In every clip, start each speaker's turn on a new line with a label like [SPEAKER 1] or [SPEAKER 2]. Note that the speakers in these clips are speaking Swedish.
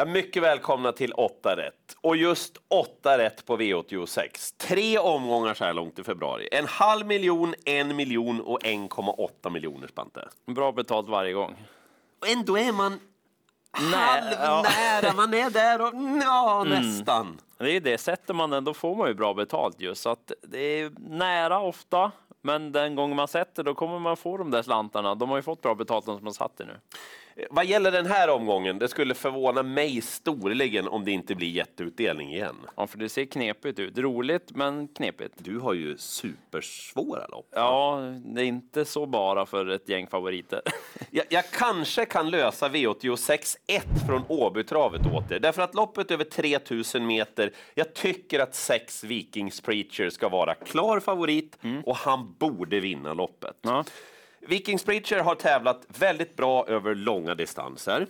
[SPEAKER 1] Ja, mycket välkomna till 8 rätt. Och just 8 rätt på V86. Tre omgångar så här långt i februari. En halv miljon, en miljon och 1,8 miljoner Spante.
[SPEAKER 2] Bra betalt varje gång.
[SPEAKER 1] Och ändå är man
[SPEAKER 2] Nej, ja.
[SPEAKER 1] halvnära. Man är där och ja, nästan.
[SPEAKER 2] Det är det, sätter man den då får man ju bra betalt just. Så att det är nära ofta, men den gången man sätter då kommer man få de där slantarna. De har ju fått bra betalt de som har satt det nu.
[SPEAKER 1] Vad gäller den här omgången, det skulle förvåna mig storligen om det inte blir jätteutdelning igen.
[SPEAKER 2] Ja, för det ser knepigt ut. Roligt, men knepigt.
[SPEAKER 1] Du har ju supersvåra lopp.
[SPEAKER 2] Ja, det är inte så bara för ett gäng favoriter.
[SPEAKER 1] Jag, jag kanske kan lösa V86 1 från Åbytravet åt er. Därför att loppet över 3000 meter, jag tycker att 6 Vikings Preacher ska vara klar favorit och han borde vinna loppet.
[SPEAKER 2] Ja.
[SPEAKER 1] Vikings Preacher har tävlat väldigt bra över långa distanser.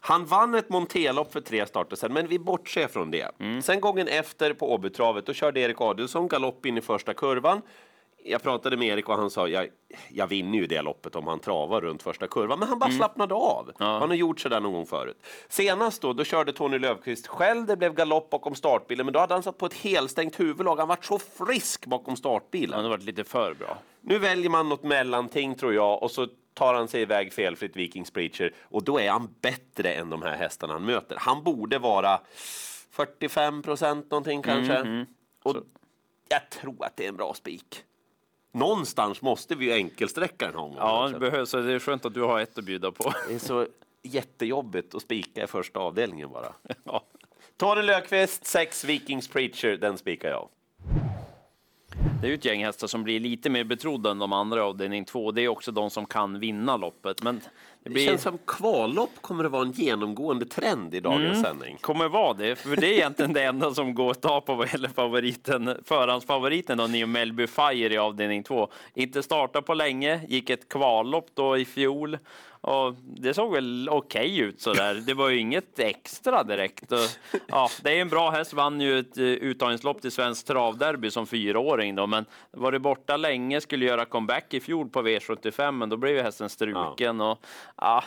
[SPEAKER 1] Han vann ett Montelopp för tre starter sen, men vi bortser från det. Sen gången efter på Åbytravet, då körde Erik Adielsson galopp in i första kurvan. Jag pratade med Erik och han sa jag, jag vinner ju det loppet om han travar runt första kurvan. Men han bara slappnade av. Han har gjort sådär någon gång förut. Senast då, då körde Tony Löfqvist själv. Det blev galopp bakom startbilen, men då hade han satt på ett helstängt huvudlag. Han var så frisk bakom startbilen.
[SPEAKER 2] Han har varit lite för bra.
[SPEAKER 1] Nu väljer man något mellanting tror jag och så tar han sig iväg felfritt Vikings Preacher och då är han bättre än de här hästarna han möter. Han borde vara 45 procent någonting kanske. Och jag tror att det är en bra spik. Någonstans måste vi ju enkelsträcka den här omgången.
[SPEAKER 2] Ja, det behövs. Det är skönt att du har ett att bjuda på.
[SPEAKER 1] Det är så jättejobbigt att spika i första avdelningen bara.
[SPEAKER 2] Ja.
[SPEAKER 1] Tony Löfqvist, 6 Vikings Preacher, den spikar jag.
[SPEAKER 2] Det är ju ett gäng hästar som blir lite mer betrodda än de andra i avdelning två. Det är också de som kan vinna loppet. Men det
[SPEAKER 1] Det
[SPEAKER 2] blir...
[SPEAKER 1] känns som kvallopp kommer att vara en genomgående trend i dagens
[SPEAKER 2] Mm.
[SPEAKER 1] sändning.
[SPEAKER 2] kommer vara det, för det är egentligen det enda som går att ta på vad gäller favoriten, förhandsfavoriten då, Neo Melby Fire i avdelning två. Inte starta på länge, gick ett kvallopp då i fjol och det såg väl okej ut sådär. Det var ju inget extra direkt. Och, ja, det är en bra häst, vann ju ett eh, uttagningslopp till Svensk Travderby som fyraåring då, men var det borta länge, skulle göra comeback i fjol på V75, men då blev ju hästen struken och ja,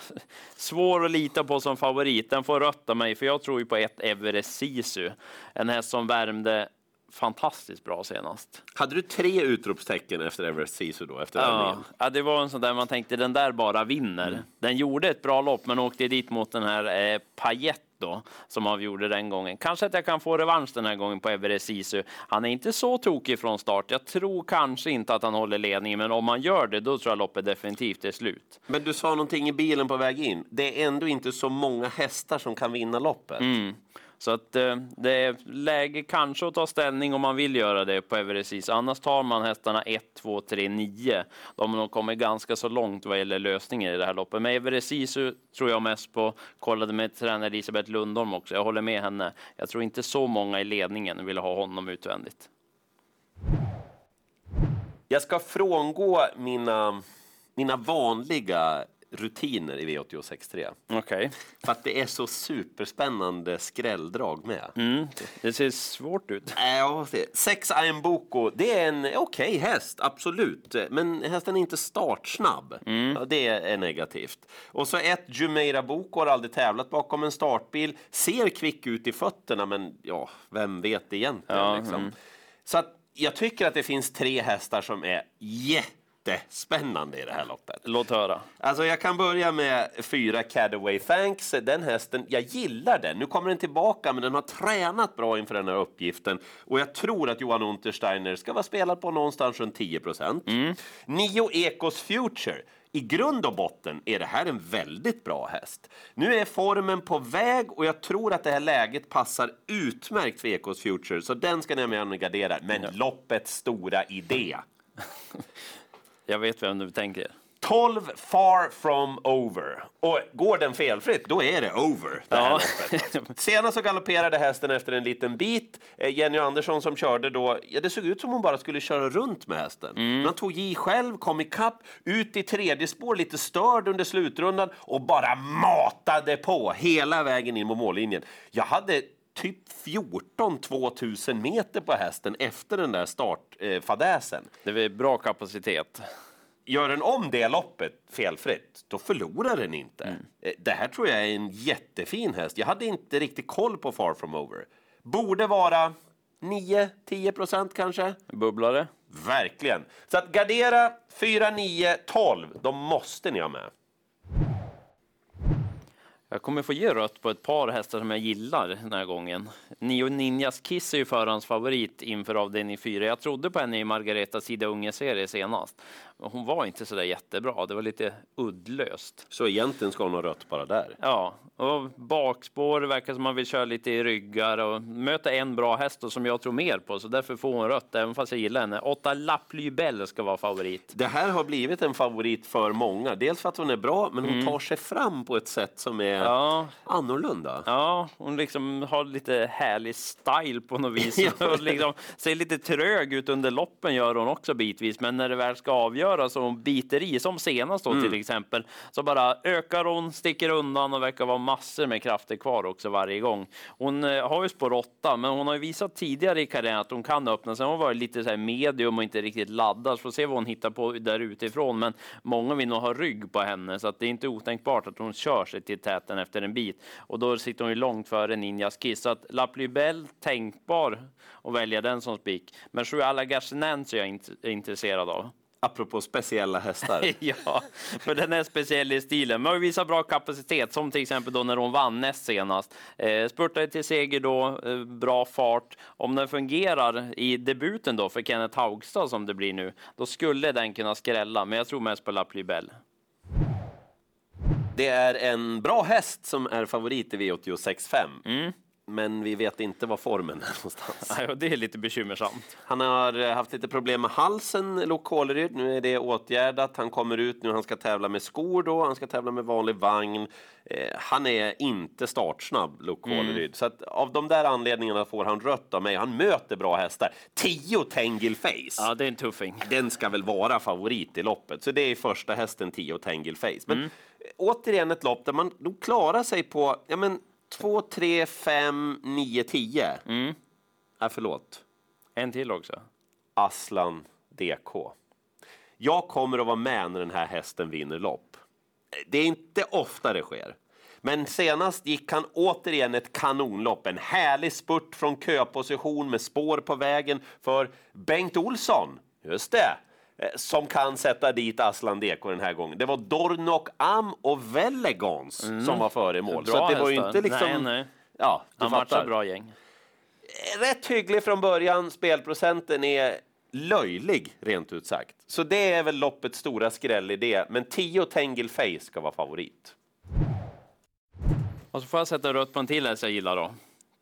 [SPEAKER 2] svår att lita på som favorit. Den får rött av mig, för jag tror ju på ett Everest Sisu, en häst som värmde fantastiskt bra senast.
[SPEAKER 1] Hade du tre utropstecken efter Everest Sisu då, efter
[SPEAKER 2] Ja, ja, det var en sån där man tänkte den där bara vinner. Den gjorde ett bra lopp men åkte dit mot den här eh, Payet då, som avgjorde den gången. Kanske att jag kan få revansch den här gången på Everest Sisu. Han är inte så tokig från start. Jag tror kanske inte att han håller ledningen, men om han gör det, då tror jag loppet definitivt är slut.
[SPEAKER 1] Men du sa någonting i bilen på väg in. Det är ändå inte så många hästar som kan vinna loppet.
[SPEAKER 2] Mm. Så att eh, det är läge kanske att ta ställning om man vill göra det på Everest Annars tar man hästarna 1, 2, 3, 9. De har nog kommit ganska så långt vad gäller lösningar i det här loppet. Men Everest tror jag mest på. Kollade med tränare Elisabeth Lundholm också. Jag håller med henne. Jag tror inte så många i ledningen vill ha honom utvändigt.
[SPEAKER 1] Jag ska frångå mina, mina vanliga rutiner i V86.3.
[SPEAKER 2] Okej.
[SPEAKER 1] För att det är så superspännande skrälldrag med.
[SPEAKER 2] Mm. Det ser svårt ut.
[SPEAKER 1] Äh, Ja, Sex Iron Boko, det är en okej häst, absolut. Men hästen är inte startsnabb. Ja, det är negativt. Och så ett Jumeirah Boko har aldrig tävlat bakom en startbil. Ser kvick ut i fötterna, men ja, vem vet egentligen?
[SPEAKER 2] Ja,
[SPEAKER 1] liksom. Så att jag tycker att det finns tre hästar som är jättespännande i det här loppet.
[SPEAKER 2] Låt höra.
[SPEAKER 1] Alltså jag kan börja med fyra Cadaway Thanks. Den hästen, jag gillar den. Nu kommer den tillbaka, men den har tränat bra inför den här uppgiften. Och jag tror att Johan Untersteiner ska vara spelad på någonstans runt 10 procent. Nio Ecos Future. I grund och botten är det här en väldigt bra häst. Nu är formen på väg och jag tror att det här läget passar utmärkt för Ecos Future. Så den ska ni med och gardera. Men loppets stora idé.
[SPEAKER 2] Jag vet vem du tänker.
[SPEAKER 1] 12 far from over. Och går den felfritt, då är det over. Det
[SPEAKER 2] Ja.
[SPEAKER 1] Senast så galopperade hästen efter en liten bit. Eh, Jenny Andersson som körde då, ja det såg ut som hon bara skulle köra runt med hästen.
[SPEAKER 2] Mm.
[SPEAKER 1] Men han tog i själv, kom ikapp, ut i tredje spår, lite störd under slutrundan och bara matade på hela vägen in mot mållinjen. Jag hade typ 14 2000 meter på hästen efter den där startfadäsen.
[SPEAKER 2] Det är bra kapacitet.
[SPEAKER 1] gör den om det loppet felfritt, då förlorar den inte. Eh, Det här tror jag är en jättefin häst. Jag hade inte riktigt koll på Far From Over. Borde vara 9-10 procent kanske.
[SPEAKER 2] Bubblare.
[SPEAKER 1] Verkligen. Så att gardera 4, 9, 12, de måste ni ha med.
[SPEAKER 2] Jag kommer få ge rött på ett par hästar som jag gillar den här gången. Nio Ninjas Kiss är ju förhandsfavorit inför avdelning 4. Jag trodde på henne i Margareta Sida Unge-serie senast. Men hon var inte så där jättebra. Det var lite uddlöst.
[SPEAKER 1] Så egentligen ska hon ha rött bara där.
[SPEAKER 2] Ja, och bakspår verkar som man vill köra lite i ryggar och möta en bra häst och som jag tror mer på, så därför får hon rött, även fast jag gillar henne. Åtta Lapplybell ska vara favorit.
[SPEAKER 1] Det här har blivit en favorit för många. Dels för att hon är bra, men hon tar sig fram på ett sätt som är
[SPEAKER 2] Ja,
[SPEAKER 1] annorlunda.
[SPEAKER 2] Ja, hon liksom har lite härlig style på något vis. och liksom ser lite trög ut under loppen gör hon också bitvis. Men när det väl ska avgöras och hon biter i, som senast då till exempel, så bara ökar hon, sticker undan och verkar vara massor med krafter kvar också varje gång. Hon eh, har ju spår 8, men hon har ju visat tidigare i karriären att hon kan öppna. Sen har hon varit lite så medium och inte riktigt laddad. Så får se vad hon hittar på där utifrån. Men många vill nog ha rygg på henne, så att det är inte otänkbart att hon kör sig till täten efter en bit. Och då sitter hon ju långt före Ninjas Kiss. Så att Laplybell tänkbar att välja den som spik. Men Sju Alla Garcinens är jag int- intresserad av.
[SPEAKER 1] Apropå speciella hästar.
[SPEAKER 2] ja, för den är speciell i stilen. Men har visat bra kapacitet, som till exempel då när hon vann näst senast. Eh, spurtade till seger då, eh, bra fart. Om den fungerar i debuten då för Kenneth Haugstad som det blir nu, då skulle den kunna skrälla. Men jag tror mest på Laplybell.
[SPEAKER 1] Det är en bra häst som är favorit i V86.5. Men vi vet inte var formen är någonstans.
[SPEAKER 2] Ja, det är lite bekymmersamt.
[SPEAKER 1] Han har eh, haft lite problem med halsen, Lok Kåleryd. Nu är det åtgärdat. Han kommer ut nu. Han ska tävla med skor då. Han ska tävla med vanlig vagn. Eh, han är inte startsnabb, Lok Kåleryd. Så att av de där anledningarna får han rött av mig. Han möter bra hästar. 10 Tangle Face.
[SPEAKER 2] Ja, det är en tuffing.
[SPEAKER 1] Den ska väl vara favorit i loppet. Så det är första hästen 10 Tangle Face. Men eh, återigen ett lopp där man nog klarar sig på ja, men 2, 3, 5, 9, 10. Mm. Ja, förlåt.
[SPEAKER 2] En till också.
[SPEAKER 1] Aslan DK. Jag kommer att vara med när den här hästen vinner lopp. Det är inte ofta det sker. Men senast gick han återigen ett kanonlopp. En härlig spurt från köposition med spår på vägen för Bengt Olsson. Just det. Eh, Som kan sätta dit Aslan DK den här gången. Det var Dornok Am och Velegans som var före i mål.
[SPEAKER 2] Bra
[SPEAKER 1] att det var ju inte liksom...
[SPEAKER 2] Nej, nej.
[SPEAKER 1] Ja, du
[SPEAKER 2] Han matchar bra gäng.
[SPEAKER 1] rätt hygglig från början. Spelprocenten är löjlig, rent ut sagt. Så det är väl loppets stora skrällidé. Men 10 Tangle Face ska vara favorit.
[SPEAKER 2] Och så får jag sätta rött på en till häst jag gillar då.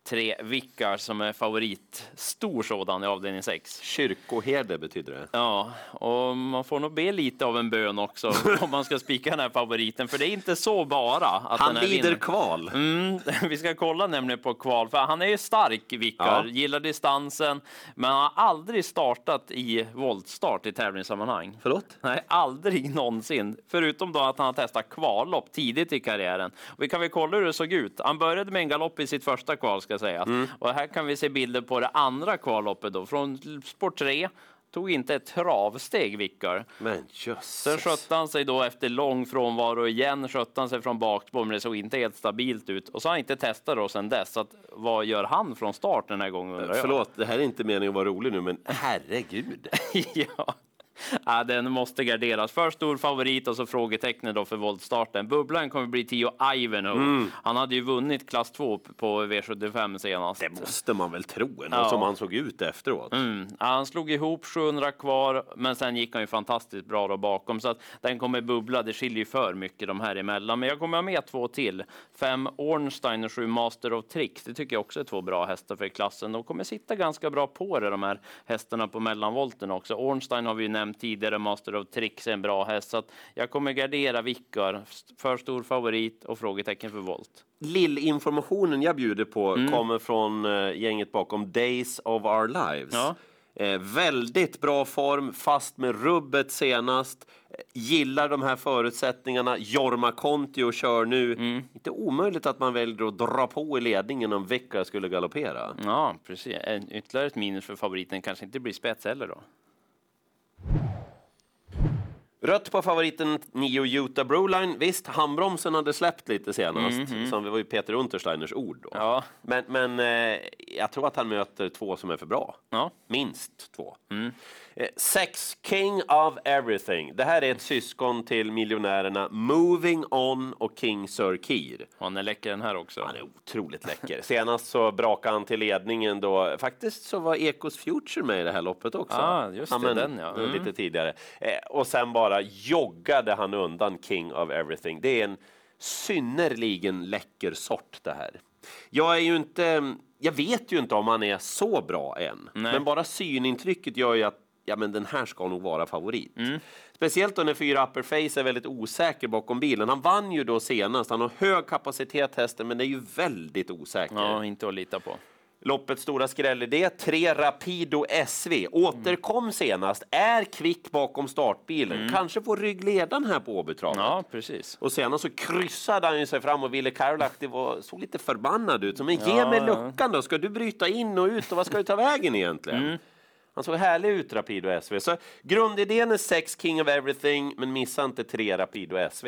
[SPEAKER 2] Tre Vickar som är favorit. Stor sådan i avdelning 6.
[SPEAKER 1] Kyrkoherde betyder det.
[SPEAKER 2] Ja, och man får nog be lite av en bön också om man ska spika den här favoriten. För det är inte så bara att
[SPEAKER 1] Han
[SPEAKER 2] den
[SPEAKER 1] lider
[SPEAKER 2] vinner.
[SPEAKER 1] kval.
[SPEAKER 2] Mm, vi ska kolla nämligen på kval, för han är ju stark, Vickar,
[SPEAKER 1] Ja.
[SPEAKER 2] gillar distansen, men han har aldrig startat i voltstart i tävlingssammanhang.
[SPEAKER 1] Förlåt?
[SPEAKER 2] Nej, aldrig någonsin. Förutom då att han har testat kvallopp tidigt i karriären. Och vi kan väl kolla hur det såg ut. Han började med en galopp i sitt första kval ska sägas. Och här kan vi se bilder på det andra kvalloppet då. Från sport 3. Tog inte ett travsteg, Vickar.
[SPEAKER 1] Men
[SPEAKER 2] Sen
[SPEAKER 1] jösses.
[SPEAKER 2] skötte han sig då efter lång frånvaro igen, skötte han sig från bakspår, men det såg inte helt stabilt ut. Och så har han inte testat då sen dess. Så att, vad gör han från start den här gången undrar jag?
[SPEAKER 1] Förlåt, det här är inte meningen att vara rolig nu, men herregud.
[SPEAKER 2] ja. ja, den måste garderas. För stor favorit och så frågetecknet då för voltstarten. Bubblan kommer bli Tio Ivanhoe. Han hade ju vunnit klass 2 på V75 senast.
[SPEAKER 1] Det måste man väl tro, ändå,
[SPEAKER 2] Ja.
[SPEAKER 1] som han såg ut efteråt.
[SPEAKER 2] Mm. Ja, Han slog ihop 700 kvar, men sen gick han ju fantastiskt bra då bakom. Så att den kommer bubbla. Det skiljer ju för mycket de här emellan. Men jag kommer ha med två till. Fem Ornstein och sju Master of Tricks. Det tycker jag också är två bra hästar för klassen. De kommer sitta ganska bra på det, de här hästarna på mellanvolten också. Ornstein har vi ju nämnt tidigare. Master of Tricks är en bra häst. Så jag kommer gardera Vickar. För stor favorit och frågetecken för volt.
[SPEAKER 1] Lillinformationen jag bjuder på kommer från eh, gänget bakom Days of Our Lives.
[SPEAKER 2] Ja.
[SPEAKER 1] Eh, väldigt bra form, fast med rubbet senast. Eh, gillar de här förutsättningarna. Jorma Kontio kör nu. Inte omöjligt att man väljer att dra på i ledningen om Vickar skulle galoppera.
[SPEAKER 2] Ja, precis. En, ytterligare ett minus för favoriten kanske inte blir spets heller då.
[SPEAKER 1] Rött på favoriten 9 Utah Broline. Visst, handbromsen hade släppt lite senast, som det var ju Peter Untersteiners ord. Då.
[SPEAKER 2] Ja.
[SPEAKER 1] Men, men eh, jag tror att han möter två som är för bra.
[SPEAKER 2] Ja.
[SPEAKER 1] Minst två.
[SPEAKER 2] Mm.
[SPEAKER 1] Eh, Sex King of Everything. Det här är ett syskon till miljonärerna Moving On och King Sir Keir.
[SPEAKER 2] Han är läcker den här också.
[SPEAKER 1] Han är otroligt läcker. Senast så brakade han till ledningen då. Faktiskt så var Ecos Future med i det här loppet också.
[SPEAKER 2] Ah, just det, den, ja. Mm.
[SPEAKER 1] Lite tidigare. Eh, och sen bara joggade han undan King of Everything. Det är en synnerligen läcker sort det här. Jag är ju inte... Jag vet ju inte om han är så bra än.
[SPEAKER 2] Nej.
[SPEAKER 1] Men bara synintrycket gör ju att ja, men den här ska nog vara favorit.
[SPEAKER 2] Mm.
[SPEAKER 1] Speciellt då när fyra upper face är väldigt osäker bakom bilen. Han vann ju då senast. Han har hög kapacitet hästen, men är ju väldigt osäker.
[SPEAKER 2] Ja, inte att lita på.
[SPEAKER 1] Loppets stora skrällidé, tre Rapido SV. Återkom senast, är kvick bakom startbilen. Kanske får ryggledaren här på Åbytravet.
[SPEAKER 2] Ja, precis.
[SPEAKER 1] Och senast så kryssade han ju sig fram och Ville Karolahti var, såg lite förbannad ut. Så, Men ge mig
[SPEAKER 2] ja.
[SPEAKER 1] luckan då, ska du bryta in och ut och vad ska du ta vägen egentligen? Han såg härlig ut, Rapido SV. Så grundidén är sex King of Everything, men missa inte tre Rapido SV.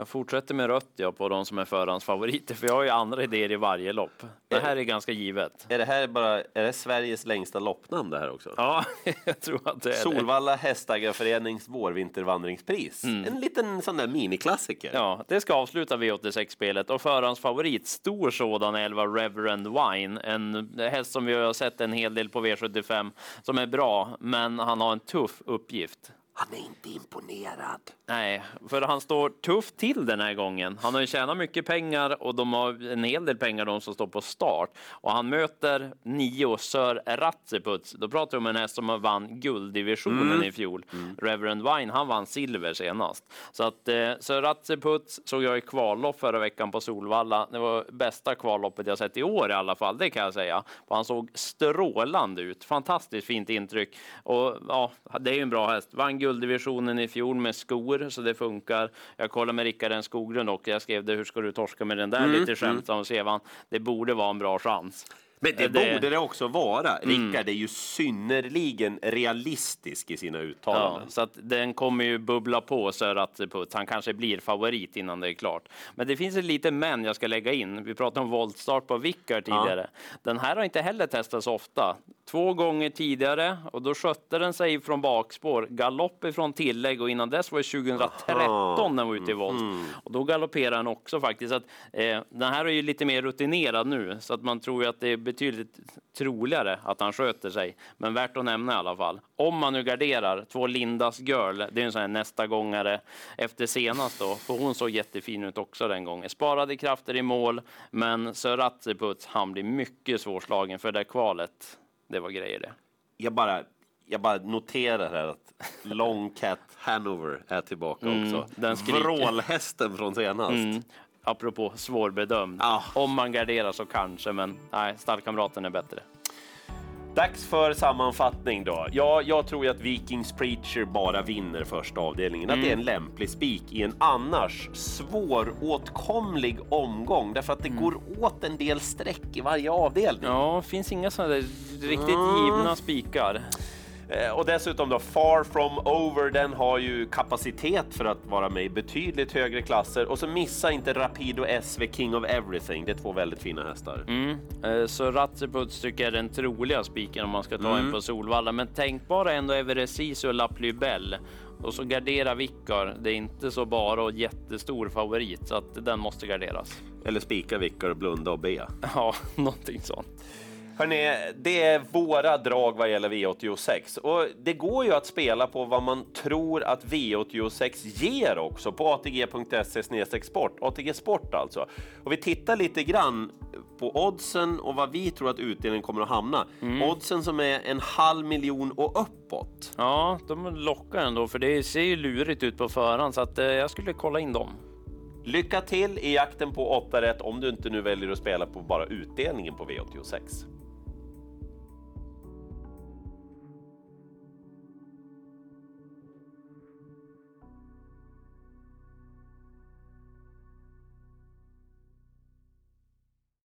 [SPEAKER 2] Jag fortsätter med rött ja, på de som är förhandsfavoriter, för jag har ju andra idéer i varje lopp. Det här är ganska givet.
[SPEAKER 1] Är det här bara är det Sveriges längsta loppnamn det här också?
[SPEAKER 2] Ja, jag tror att det är.
[SPEAKER 1] Solvalla Hästägarförenings vårvintervandringspris. En liten sån där miniklassiker.
[SPEAKER 2] Ja, det ska avsluta V86-spelet och förhandsfavorit, stor sådan, 11 Reverend Wine. En häst som vi har sett en hel del på V75 som är bra, men han har en tuff uppgift.
[SPEAKER 1] Han är inte imponerad.
[SPEAKER 2] Nej, för han står tufft till den här gången. Han har ju tjänat mycket pengar och de har en hel del pengar de som står på start. Och han möter nio Sir Ratseputs. Då pratar vi om en häst som vann gulddivisionen i fjol. Reverend Wine, han vann silver senast. Så att eh, Sir Ratseputs såg jag i kvallopp förra veckan på Solvalla. Det var bästa kvalloppet jag sett i år i alla fall, det kan jag säga. Och han såg strålande ut. Fantastiskt fint intryck. Och ja, det är ju en bra häst. Vann gulddivisionen i fjol med skor, så det funkar. Jag kollade med Rickard Skoglund och jag skrev det, hur ska du torska med den där? Lite skämtsamt, så skrev han, det borde vara en bra chans.
[SPEAKER 1] Men det,
[SPEAKER 2] Det-
[SPEAKER 1] borde det också vara. Rickard är ju synnerligen realistisk i sina
[SPEAKER 2] Ja,
[SPEAKER 1] uttalanden.
[SPEAKER 2] så att den kommer ju bubbla på så att Puts. Han kanske blir favorit innan det är klart. Men det finns ett litet men jag ska lägga in. Vi pratade om voltstart på Vickar tidigare. Den här har inte heller testats ofta. Två gånger tidigare och då skötte den sig från bakspår. Galopp ifrån tillägg och innan dess var det 2013 den var ute i volt. Och då galopperade den också faktiskt. Att, eh, den här är ju lite mer rutinerad nu så att man tror ju att det är betydligt troligare att han sköter sig. Men värt att nämna i alla fall. Om man nu garderar två Lindas Girl, det är en sån här nästa gångare efter senast då, för hon såg jättefin ut också den gången. Sparade krafter i mål, men Söratseputs, han blir mycket svårslagen för det kvalet. Det var grejer det.
[SPEAKER 1] Jag, bara, jag bara noterar här att Long Cat Hanover är tillbaka också.
[SPEAKER 2] Mm, den skriker.
[SPEAKER 1] Vrålhästen från senast.
[SPEAKER 2] Mm. Apropå svårbedömd.
[SPEAKER 1] Ja.
[SPEAKER 2] Om man garderar så kanske, men nej, stallkamraten är bättre.
[SPEAKER 1] Dags för sammanfattning då. Ja, jag tror ju att Vikings Preacher bara vinner första avdelningen. Att det är en lämplig spik i en annars svåråtkomlig omgång. Därför att det går åt en del streck i varje avdelning.
[SPEAKER 2] Ja, finns inga sådana där riktigt givna spikar.
[SPEAKER 1] Eh, Och dessutom då, Far From Over, den har ju kapacitet för att vara med i betydligt högre klasser. Och så missa inte Rapido SV King of Everything. Det är två väldigt fina hästar.
[SPEAKER 2] Mm. Eh, Så Ratseputs tycker jag är den troliga spiken om man ska ta en på Solvalla. Men tänk bara ändå Everesis och La Plubelle. Och så gardera Vickar. Det är inte så bara och jättestor favorit så att den måste garderas.
[SPEAKER 1] Eller spika Vickar och blunda och be.
[SPEAKER 2] Ja, någonting sånt.
[SPEAKER 1] Hörrni, det är våra drag vad gäller V86. Och det går ju att spela på vad man tror att V86 ger också på atg.se sport. ATG Sport alltså. Och vi tittar lite grann på oddsen och vad vi tror att utdelningen kommer att hamna. Oddsen som är en halv miljon och uppåt.
[SPEAKER 2] Ja, de lockar ändå för det ser ju lurigt ut på förhand så att eh, jag skulle kolla in dem.
[SPEAKER 1] Lycka till i jakten på 8 rätt om du inte nu väljer att spela på bara utdelningen på V86.